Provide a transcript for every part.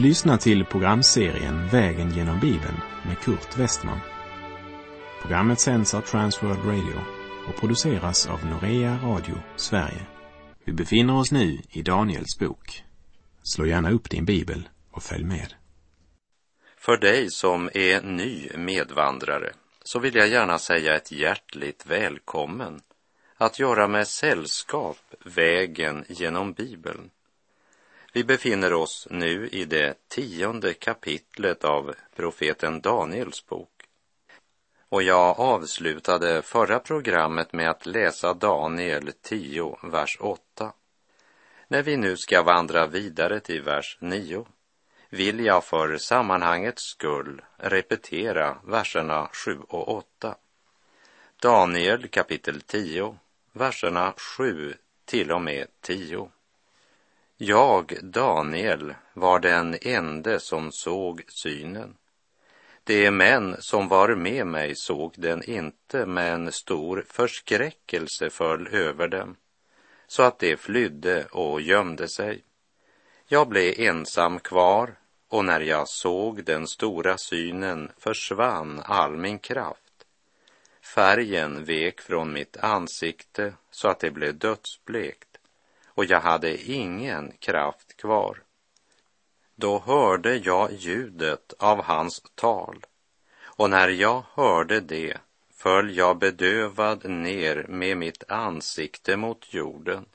Du lyssnar till programserien Vägen genom Bibeln med Kurt Westman. Programmet sänds av Transworld Radio och produceras av Norea Radio Sverige. Vi befinner oss nu i Daniels bok. Slå gärna upp din bibel och följ med. För dig som är ny medvandrare så vill jag gärna säga ett hjärtligt välkommen att göra med sällskap vägen genom Bibeln. Vi befinner oss nu i det tionde kapitlet av profeten Daniels bok. Och jag avslutade förra programmet med att läsa Daniel 10, vers 8. När vi nu ska vandra vidare till vers 9 vill jag för sammanhangets skull repetera verserna 7 och 8. Daniel kapitel 10, verserna 7 till och med 10. Jag, Daniel, var den ende som såg synen. De män som var med mig såg den inte, men stor förskräckelse föll över dem, så att de flydde och gömde sig. Jag blev ensam kvar, och när jag såg den stora synen försvann all min kraft. Färgen vek från mitt ansikte så att det blev dödsblekt och jag hade ingen kraft kvar. Då hörde jag ljudet av hans tal och när jag hörde det föll jag bedövad ner med mitt ansikte mot jorden.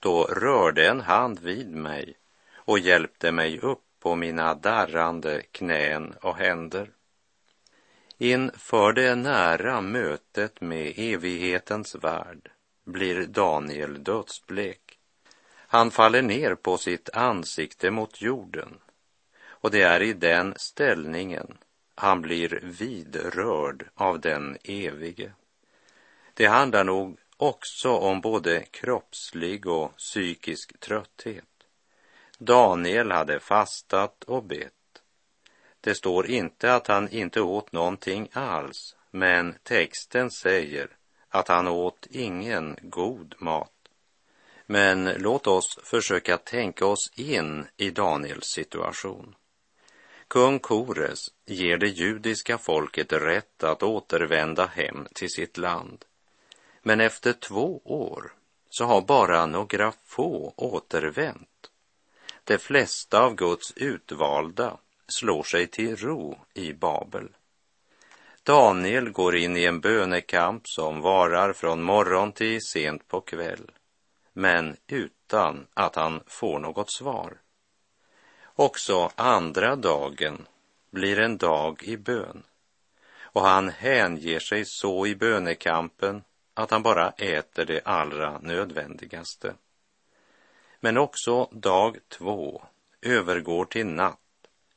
Då rörde en hand vid mig och hjälpte mig upp på mina darrande knän och händer. Inför det nära mötet med evighetens värld blir Daniel dödsblek. Han faller ner på sitt ansikte mot jorden och det är i den ställningen han blir vidrörd av den evige. Det handlar nog också om både kroppslig och psykisk trötthet. Daniel hade fastat och bett. Det står inte att han inte åt någonting alls, men texten säger att han åt ingen god mat. Men låt oss försöka tänka oss in i Daniels situation. Kung Kores ger det judiska folket rätt att återvända hem till sitt land. Men efter två år så har bara några få återvänt. De flesta av Guds utvalda slår sig till ro i Babel. Daniel går in i en bönekamp som varar från morgon till sent på kväll, men utan att han får något svar. Också andra dagen blir en dag i bön och han hänger sig så i bönekampen att han bara äter det allra nödvändigaste. Men också dag två övergår till natt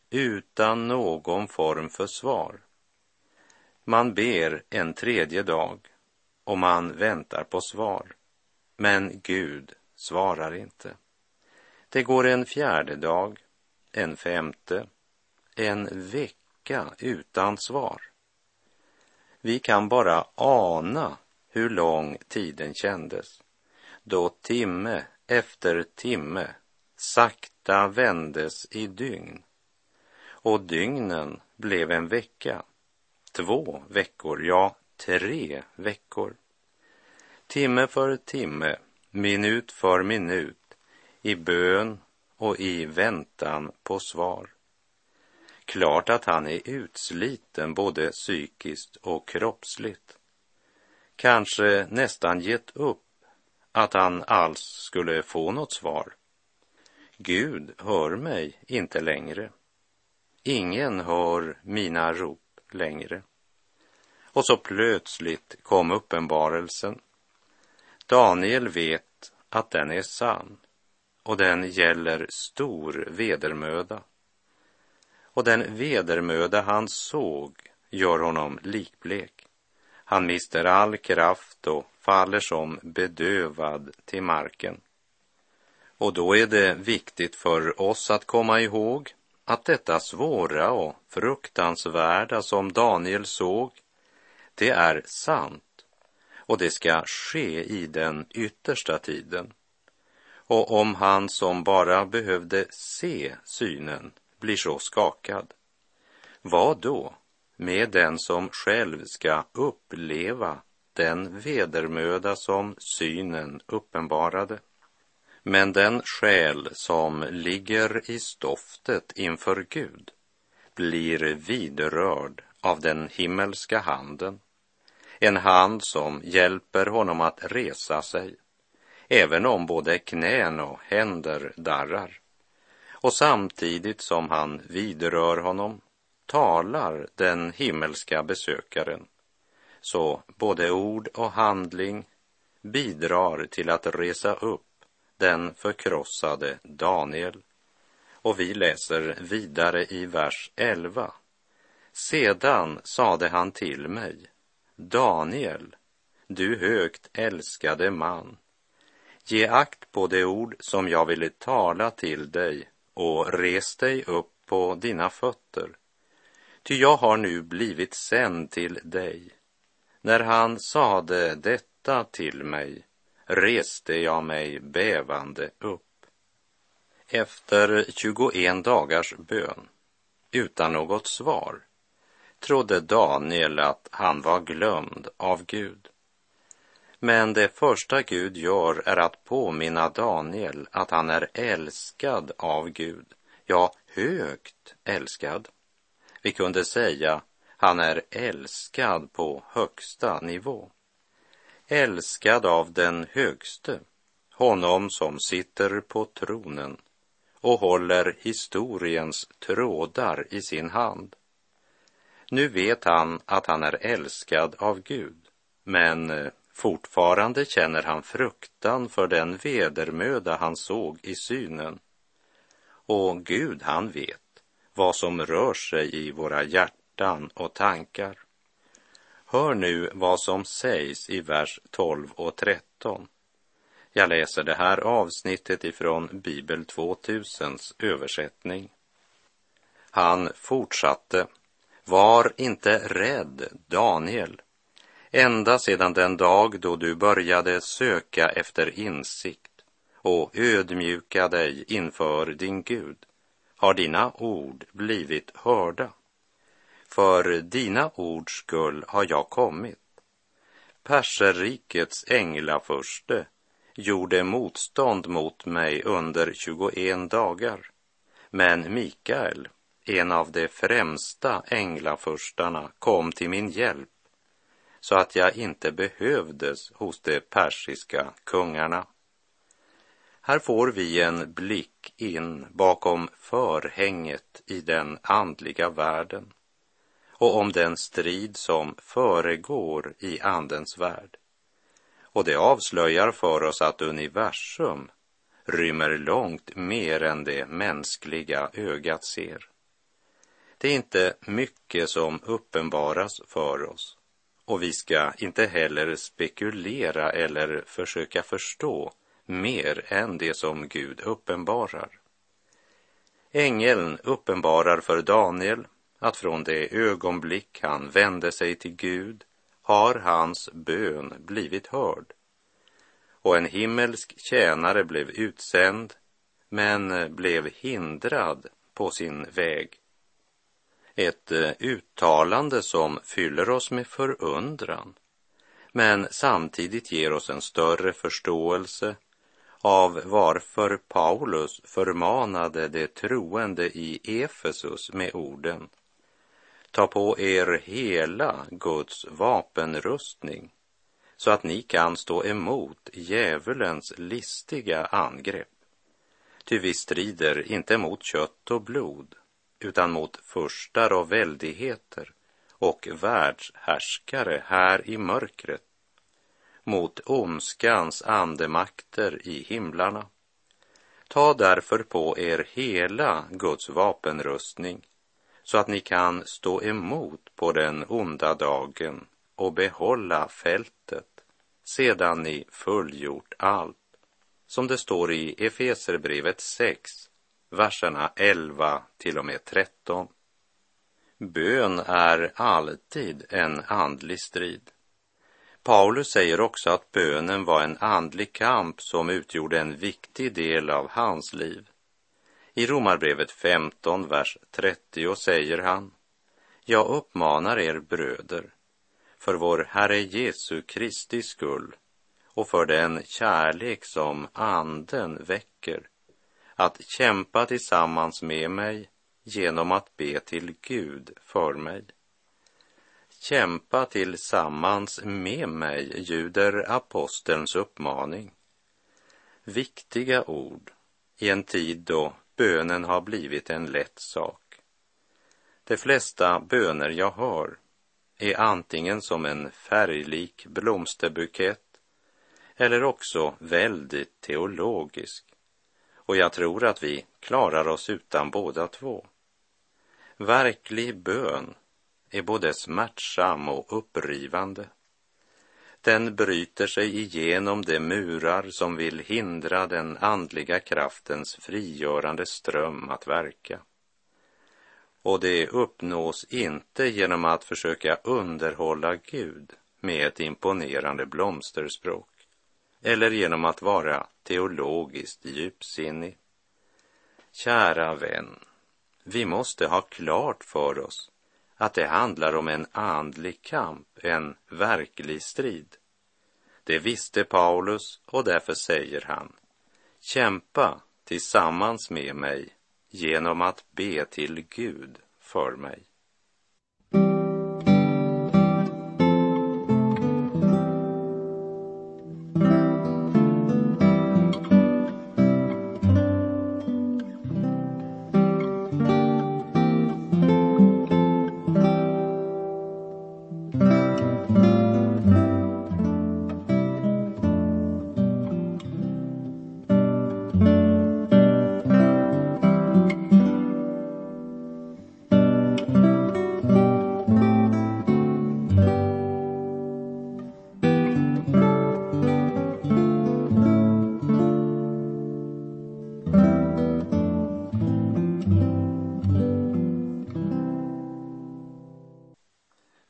utan någon form för svar. Man ber en tredje dag och man väntar på svar. Men Gud svarar inte. Det går en fjärde dag, en femte, en vecka utan svar. Vi kan bara ana hur lång tiden kändes då timme efter timme sakta vändes i dygn och dygnen blev en vecka två veckor, ja, tre veckor. Timme för timme, minut för minut, i bön och i väntan på svar. Klart att han är utsliten både psykiskt och kroppsligt. Kanske nästan gett upp att han alls skulle få något svar. Gud hör mig inte längre. Ingen hör mina rop längre. Och så plötsligt kom uppenbarelsen. Daniel vet att den är sann och den gäller stor vedermöda. Och den vedermöda han såg gör honom likblek. Han mister all kraft och faller som bedövad till marken. Och då är det viktigt för oss att komma ihåg att detta svåra och fruktansvärda som Daniel såg, det är sant och det ska ske i den yttersta tiden. Och om han som bara behövde se synen blir så skakad, vad då med den som själv ska uppleva den vedermöda som synen uppenbarade? Men den själ som ligger i stoftet inför Gud blir vidrörd av den himmelska handen, en hand som hjälper honom att resa sig, även om både knän och händer darrar. Och samtidigt som han vidrör honom talar den himmelska besökaren, så både ord och handling bidrar till att resa upp den förkrossade Daniel. Och vi läser vidare i vers 11. Sedan sade han till mig, Daniel, du högt älskade man, ge akt på det ord som jag ville tala till dig och res dig upp på dina fötter. Ty jag har nu blivit sänd till dig. När han sade detta till mig reste jag mig bävande upp. Efter 21 dagars bön, utan något svar, trodde Daniel att han var glömd av Gud. Men det första Gud gör är att påminna Daniel att han är älskad av Gud, ja, högt älskad. Vi kunde säga han är älskad på högsta nivå älskad av den högste, honom som sitter på tronen och håller historiens trådar i sin hand. Nu vet han att han är älskad av Gud, men eh, fortfarande känner han fruktan för den vedermöda han såg i synen. Och Gud, han vet vad som rör sig i våra hjärtan och tankar. Hör nu vad som sägs i vers 12 och 13. Jag läser det här avsnittet ifrån Bibel 2000s översättning. Han fortsatte, var inte rädd, Daniel. Ända sedan den dag då du började söka efter insikt och ödmjuka dig inför din Gud har dina ord blivit hörda. För dina ords skull har jag kommit. Perserrikets änglaförste gjorde motstånd mot mig under 21 dagar. Men Mikael, en av de främsta änglafurstarna, kom till min hjälp så att jag inte behövdes hos de persiska kungarna. Här får vi en blick in bakom förhänget i den andliga världen och om den strid som föregår i Andens värld. Och det avslöjar för oss att universum rymmer långt mer än det mänskliga ögat ser. Det är inte mycket som uppenbaras för oss och vi ska inte heller spekulera eller försöka förstå mer än det som Gud uppenbarar. Ängeln uppenbarar för Daniel att från det ögonblick han vände sig till Gud har hans bön blivit hörd. Och en himmelsk tjänare blev utsänd men blev hindrad på sin väg. Ett eh, uttalande som fyller oss med förundran men samtidigt ger oss en större förståelse av varför Paulus förmanade de troende i Efesus med orden Ta på er hela Guds vapenrustning så att ni kan stå emot djävulens listiga angrepp. Ty vi strider inte mot kött och blod utan mot furstar och väldigheter och världshärskare här i mörkret, mot ondskans andemakter i himlarna. Ta därför på er hela Guds vapenrustning så att ni kan stå emot på den onda dagen och behålla fältet sedan ni fullgjort allt. Som det står i Efeserbrevet 6, verserna 11 till och med 13. Bön är alltid en andlig strid. Paulus säger också att bönen var en andlig kamp som utgjorde en viktig del av hans liv. I Romarbrevet 15, vers 30 säger han Jag uppmanar er bröder, för vår Herre Jesu Kristi skull och för den kärlek som Anden väcker, att kämpa tillsammans med mig genom att be till Gud för mig. Kämpa tillsammans med mig, ljuder apostelns uppmaning. Viktiga ord i en tid då bönen har blivit en lätt sak. De flesta böner jag hör är antingen som en färglik blomsterbukett eller också väldigt teologisk. Och jag tror att vi klarar oss utan båda två. Verklig bön är både smärtsam och upprivande. Den bryter sig igenom de murar som vill hindra den andliga kraftens frigörande ström att verka. Och det uppnås inte genom att försöka underhålla Gud med ett imponerande blomsterspråk eller genom att vara teologiskt djupsinnig. Kära vän, vi måste ha klart för oss att det handlar om en andlig kamp, en verklig strid. Det visste Paulus och därför säger han, kämpa tillsammans med mig genom att be till Gud för mig.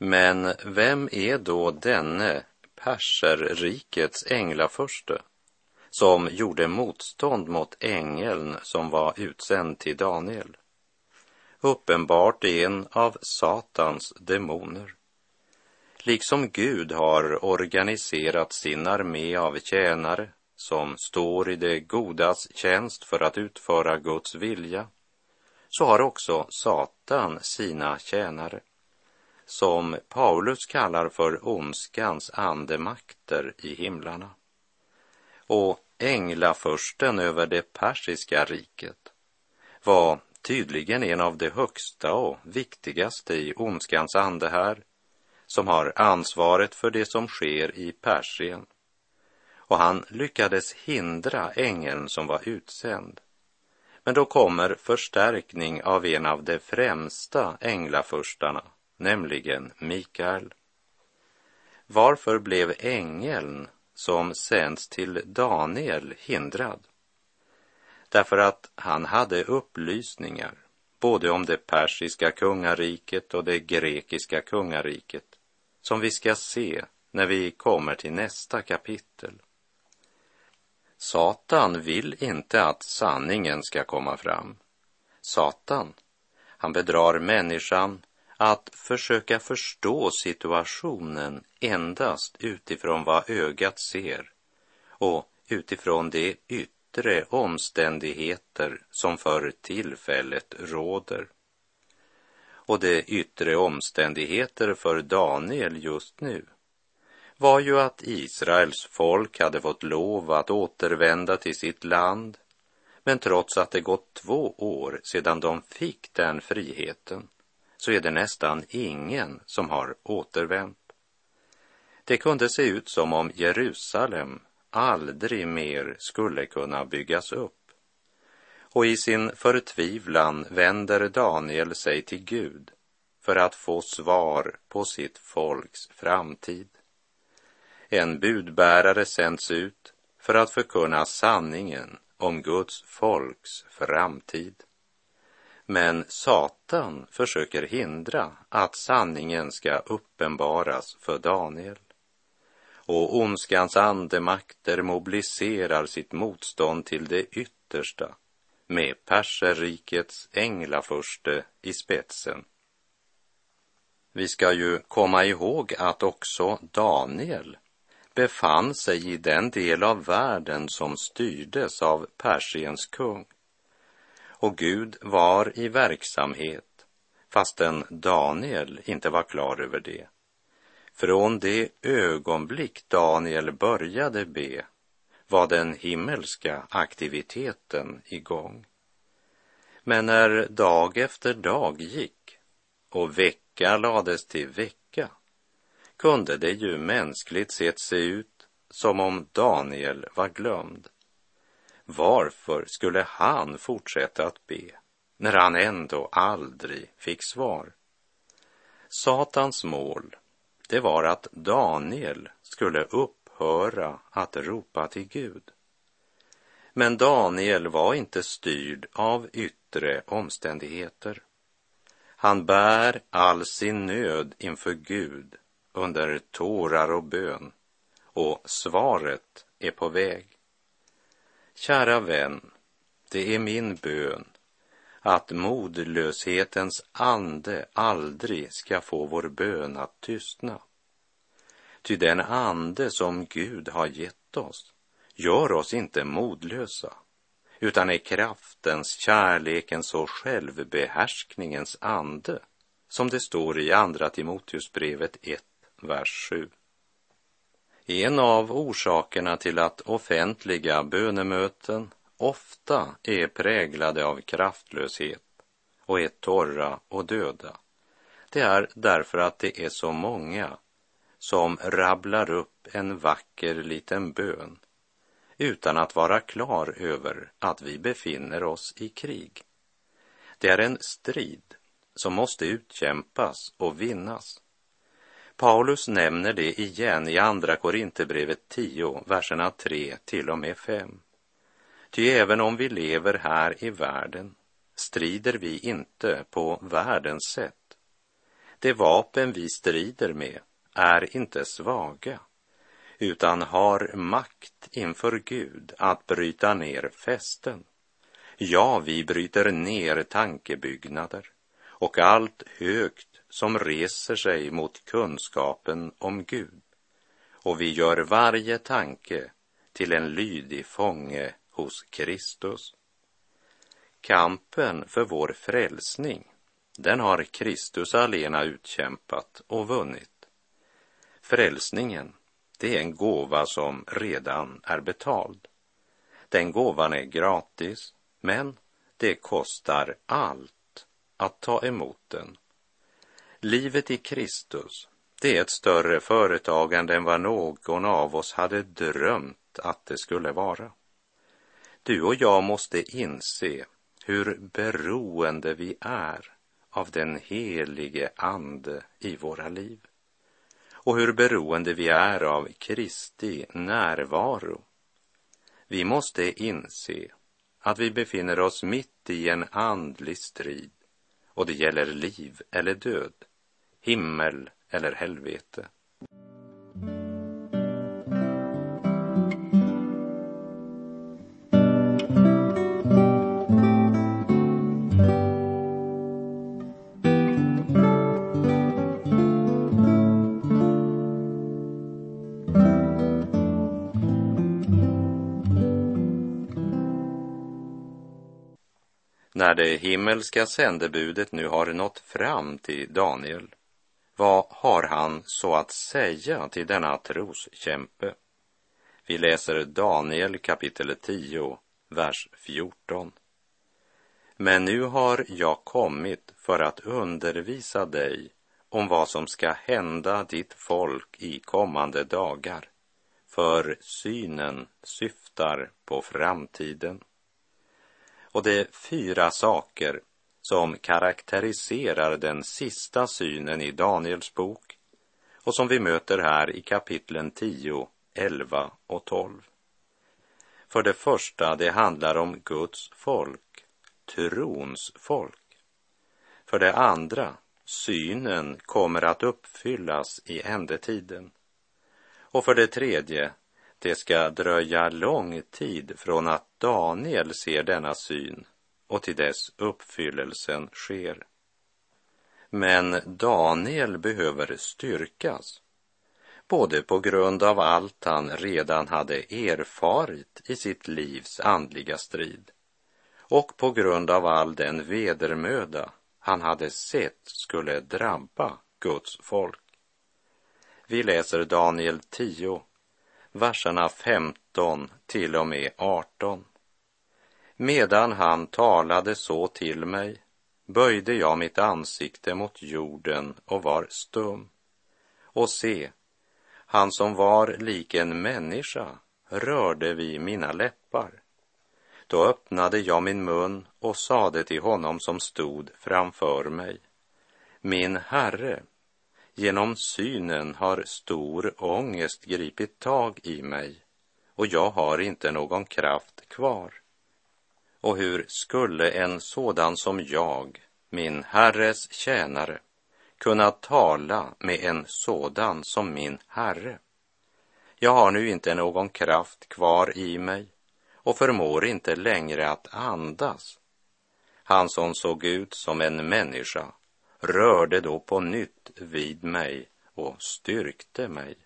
Men vem är då denne perserrikets änglaförste som gjorde motstånd mot ängeln som var utsänd till Daniel? Uppenbart en av Satans demoner. Liksom Gud har organiserat sin armé av tjänare som står i det godas tjänst för att utföra Guds vilja, så har också Satan sina tjänare som Paulus kallar för ondskans andemakter i himlarna. Och änglaförsten över det persiska riket var tydligen en av de högsta och viktigaste i ondskans ande här, som har ansvaret för det som sker i Persien. Och han lyckades hindra ängeln som var utsänd. Men då kommer förstärkning av en av de främsta änglafurstarna, nämligen Mikael. Varför blev ängeln som sänds till Daniel hindrad? Därför att han hade upplysningar både om det persiska kungariket och det grekiska kungariket som vi ska se när vi kommer till nästa kapitel. Satan vill inte att sanningen ska komma fram. Satan, han bedrar människan att försöka förstå situationen endast utifrån vad ögat ser och utifrån de yttre omständigheter som för tillfället råder. Och de yttre omständigheter för Daniel just nu var ju att Israels folk hade fått lov att återvända till sitt land men trots att det gått två år sedan de fick den friheten så är det nästan ingen som har återvänt. Det kunde se ut som om Jerusalem aldrig mer skulle kunna byggas upp. Och i sin förtvivlan vänder Daniel sig till Gud för att få svar på sitt folks framtid. En budbärare sänds ut för att förkunna sanningen om Guds folks framtid. Men Satan försöker hindra att sanningen ska uppenbaras för Daniel. och ondskans andemakter mobiliserar sitt motstånd till det yttersta med perserrikets änglaförste i spetsen. Vi ska ju komma ihåg att också Daniel befann sig i den del av världen som styrdes av Persiens kung. Och Gud var i verksamhet fastän Daniel inte var klar över det. Från det ögonblick Daniel började be var den himmelska aktiviteten igång. Men när dag efter dag gick och vecka lades till vecka kunde det ju mänskligt sett se ut som om Daniel var glömd. Varför skulle han fortsätta att be när han ändå aldrig fick svar? Satans mål, det var att Daniel skulle upphöra att ropa till Gud. Men Daniel var inte styrd av yttre omständigheter. Han bär all sin nöd inför Gud under tårar och bön och svaret är på väg. Kära vän, det är min bön att modlöshetens ande aldrig ska få vår bön att tystna. Ty den ande som Gud har gett oss gör oss inte modlösa, utan är kraftens, kärlekens och självbehärskningens ande, som det står i Andra Timoteusbrevet 1, vers 7. En av orsakerna till att offentliga bönemöten ofta är präglade av kraftlöshet och är torra och döda, det är därför att det är så många som rabblar upp en vacker liten bön utan att vara klar över att vi befinner oss i krig. Det är en strid som måste utkämpas och vinnas. Paulus nämner det igen i Andra Korinthierbrevet 10, verserna 3 till och med 5. Ty även om vi lever här i världen strider vi inte på världens sätt. Det vapen vi strider med är inte svaga, utan har makt inför Gud att bryta ner fästen. Ja, vi bryter ner tankebyggnader och allt högt som reser sig mot kunskapen om Gud och vi gör varje tanke till en lydig fånge hos Kristus. Kampen för vår frälsning, den har Kristus alena utkämpat och vunnit. Frälsningen, det är en gåva som redan är betald. Den gåvan är gratis, men det kostar allt att ta emot den. Livet i Kristus, det är ett större företagande än vad någon av oss hade drömt att det skulle vara. Du och jag måste inse hur beroende vi är av den helige Ande i våra liv och hur beroende vi är av Kristi närvaro. Vi måste inse att vi befinner oss mitt i en andlig strid och det gäller liv eller död himmel eller helvete. När det himmelska sändebudet nu har nått fram till Daniel vad har han så att säga till denna troskämpe? Vi läser Daniel kapitel 10, vers 14. Men nu har jag kommit för att undervisa dig om vad som ska hända ditt folk i kommande dagar, för synen syftar på framtiden. Och det är fyra saker som karaktäriserar den sista synen i Daniels bok och som vi möter här i kapitlen 10, 11 och 12. För det första, det handlar om Guds folk, trons folk. För det andra, synen kommer att uppfyllas i ändetiden. Och för det tredje, det ska dröja lång tid från att Daniel ser denna syn och till dess uppfyllelsen sker. Men Daniel behöver styrkas, både på grund av allt han redan hade erfarit i sitt livs andliga strid och på grund av all den vedermöda han hade sett skulle drabba Guds folk. Vi läser Daniel 10, verserna 15 till och med 18. Medan han talade så till mig böjde jag mitt ansikte mot jorden och var stum. Och se, han som var lik en människa rörde vid mina läppar. Då öppnade jag min mun och sade till honom som stod framför mig. Min Herre, genom synen har stor ångest gripit tag i mig och jag har inte någon kraft kvar. Och hur skulle en sådan som jag, min Herres tjänare, kunna tala med en sådan som min Herre? Jag har nu inte någon kraft kvar i mig och förmår inte längre att andas. Han som såg ut som en människa rörde då på nytt vid mig och styrkte mig.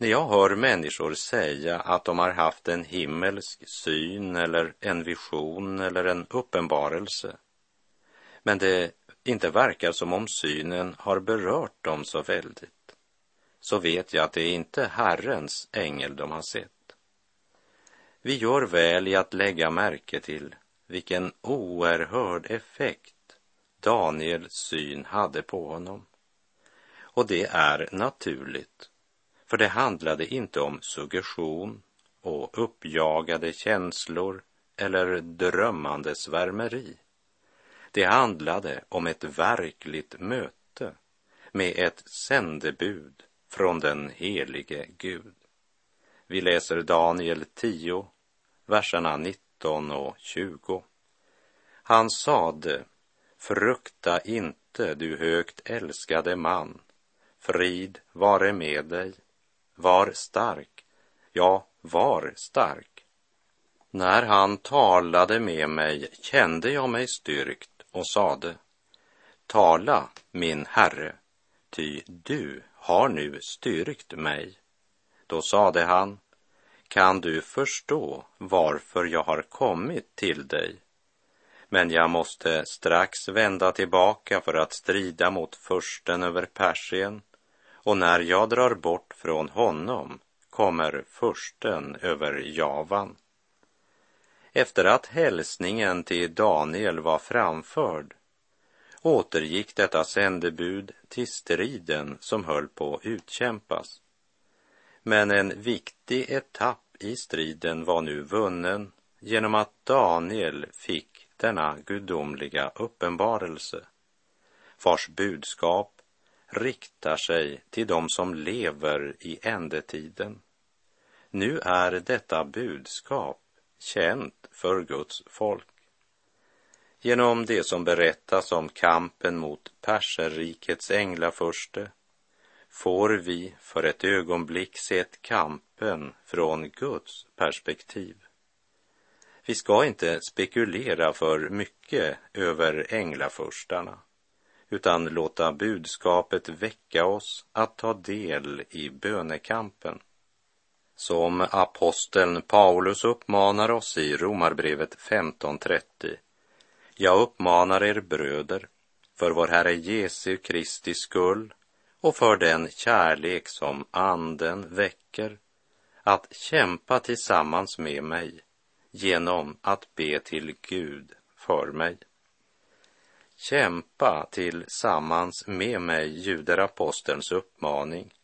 När jag hör människor säga att de har haft en himmelsk syn eller en vision eller en uppenbarelse, men det inte verkar som om synen har berört dem så väldigt, så vet jag att det är inte Herrens ängel de har sett. Vi gör väl i att lägga märke till vilken oerhörd effekt Daniels syn hade på honom. Och det är naturligt, för det handlade inte om suggestion och uppjagade känslor eller drömmande svärmeri. Det handlade om ett verkligt möte med ett sändebud från den helige Gud. Vi läser Daniel 10, verserna 19 och 20. Han sade, frukta inte, du högt älskade man, frid vare med dig, var stark, ja, var stark. När han talade med mig kände jag mig styrkt och sade, tala, min herre, ty du har nu styrkt mig. Då sade han, kan du förstå varför jag har kommit till dig? Men jag måste strax vända tillbaka för att strida mot försten över Persien och när jag drar bort från honom kommer försten över Javan. Efter att hälsningen till Daniel var framförd återgick detta sändebud till striden som höll på att utkämpas. Men en viktig etapp i striden var nu vunnen genom att Daniel fick denna gudomliga uppenbarelse, vars budskap riktar sig till dem som lever i ändetiden. Nu är detta budskap känt för Guds folk. Genom det som berättas om kampen mot perserrikets änglaförste får vi för ett ögonblick sett kampen från Guds perspektiv. Vi ska inte spekulera för mycket över änglafurstarna utan låta budskapet väcka oss att ta del i bönekampen. Som aposteln Paulus uppmanar oss i Romarbrevet 15.30. Jag uppmanar er bröder, för vår Herre Jesu Kristi skull och för den kärlek som Anden väcker, att kämpa tillsammans med mig genom att be till Gud för mig. Kämpa tillsammans med mig, ljuder apostelns uppmaning.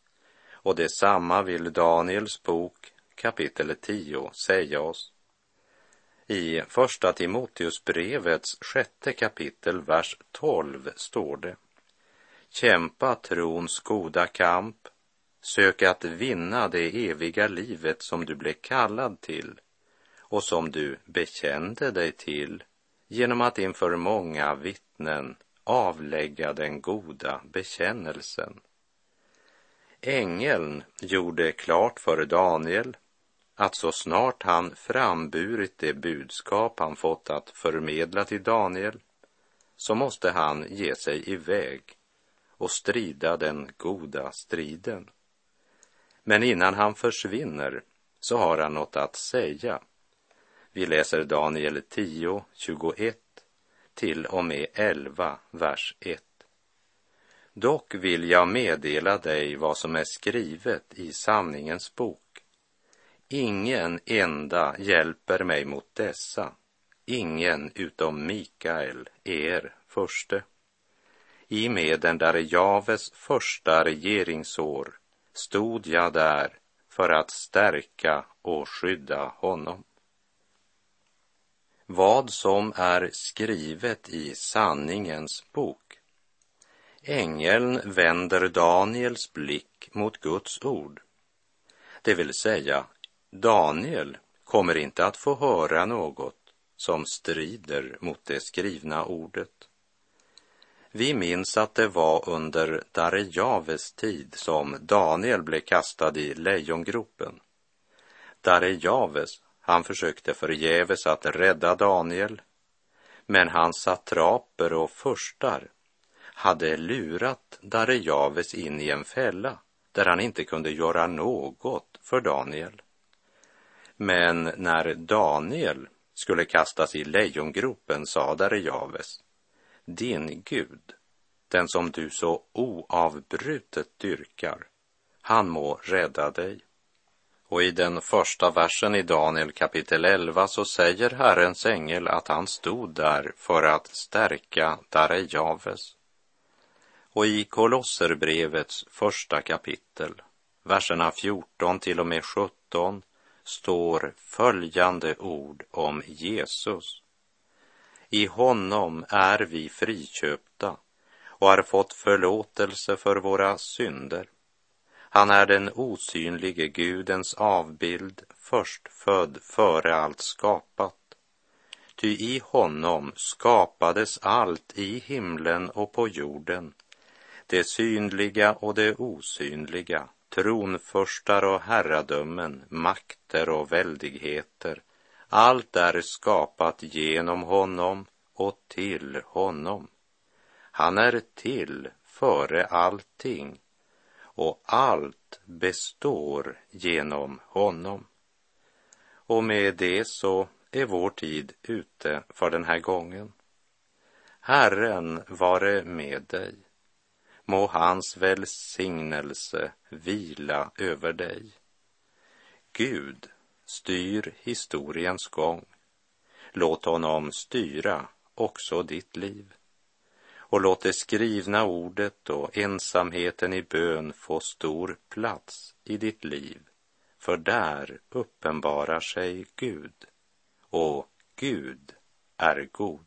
Och detsamma vill Daniels bok kapitel 10 säga oss. I Första Timoteusbrevets sjätte kapitel, vers 12 står det. Kämpa trons goda kamp, sök att vinna det eviga livet som du blev kallad till och som du bekände dig till genom att inför många vittnen avlägga den goda bekännelsen. Ängeln gjorde klart för Daniel att så snart han framburit det budskap han fått att förmedla till Daniel så måste han ge sig iväg och strida den goda striden. Men innan han försvinner så har han något att säga. Vi läser Daniel 10, 21 till och med 11, vers 1. Dock vill jag meddela dig vad som är skrivet i sanningens bok. Ingen enda hjälper mig mot dessa, ingen utom Mikael, er förste. I meden där Javes första regeringsår stod jag där för att stärka och skydda honom. Vad som är skrivet i sanningens bok. Ängeln vänder Daniels blick mot Guds ord. Det vill säga, Daniel kommer inte att få höra något som strider mot det skrivna ordet. Vi minns att det var under Darejaves tid som Daniel blev kastad i lejongropen. Darejaves, han försökte förgäves att rädda Daniel, men hans satraper och förstar hade lurat Darejaves in i en fälla där han inte kunde göra något för Daniel. Men när Daniel skulle kastas i lejongropen sa Darejaves, din Gud, den som du så oavbrutet dyrkar, han må rädda dig. Och i den första versen i Daniel kapitel 11 så säger Herrens ängel att han stod där för att stärka Darejaves. Och i Kolosserbrevets första kapitel, verserna 14 till och med 17, står följande ord om Jesus. I honom är vi friköpta och har fått förlåtelse för våra synder. Han är den osynlige Gudens avbild, förstfödd före allt skapat. Ty i honom skapades allt i himlen och på jorden, det synliga och det osynliga, tronförstar och herradömen, makter och väldigheter. Allt är skapat genom honom och till honom. Han är till före allting och allt består genom honom. Och med det så är vår tid ute för den här gången. Herren vare med dig. Må hans välsignelse vila över dig. Gud styr historiens gång. Låt honom styra också ditt liv. Och låt det skrivna ordet och ensamheten i bön få stor plats i ditt liv. För där uppenbarar sig Gud. Och Gud är god.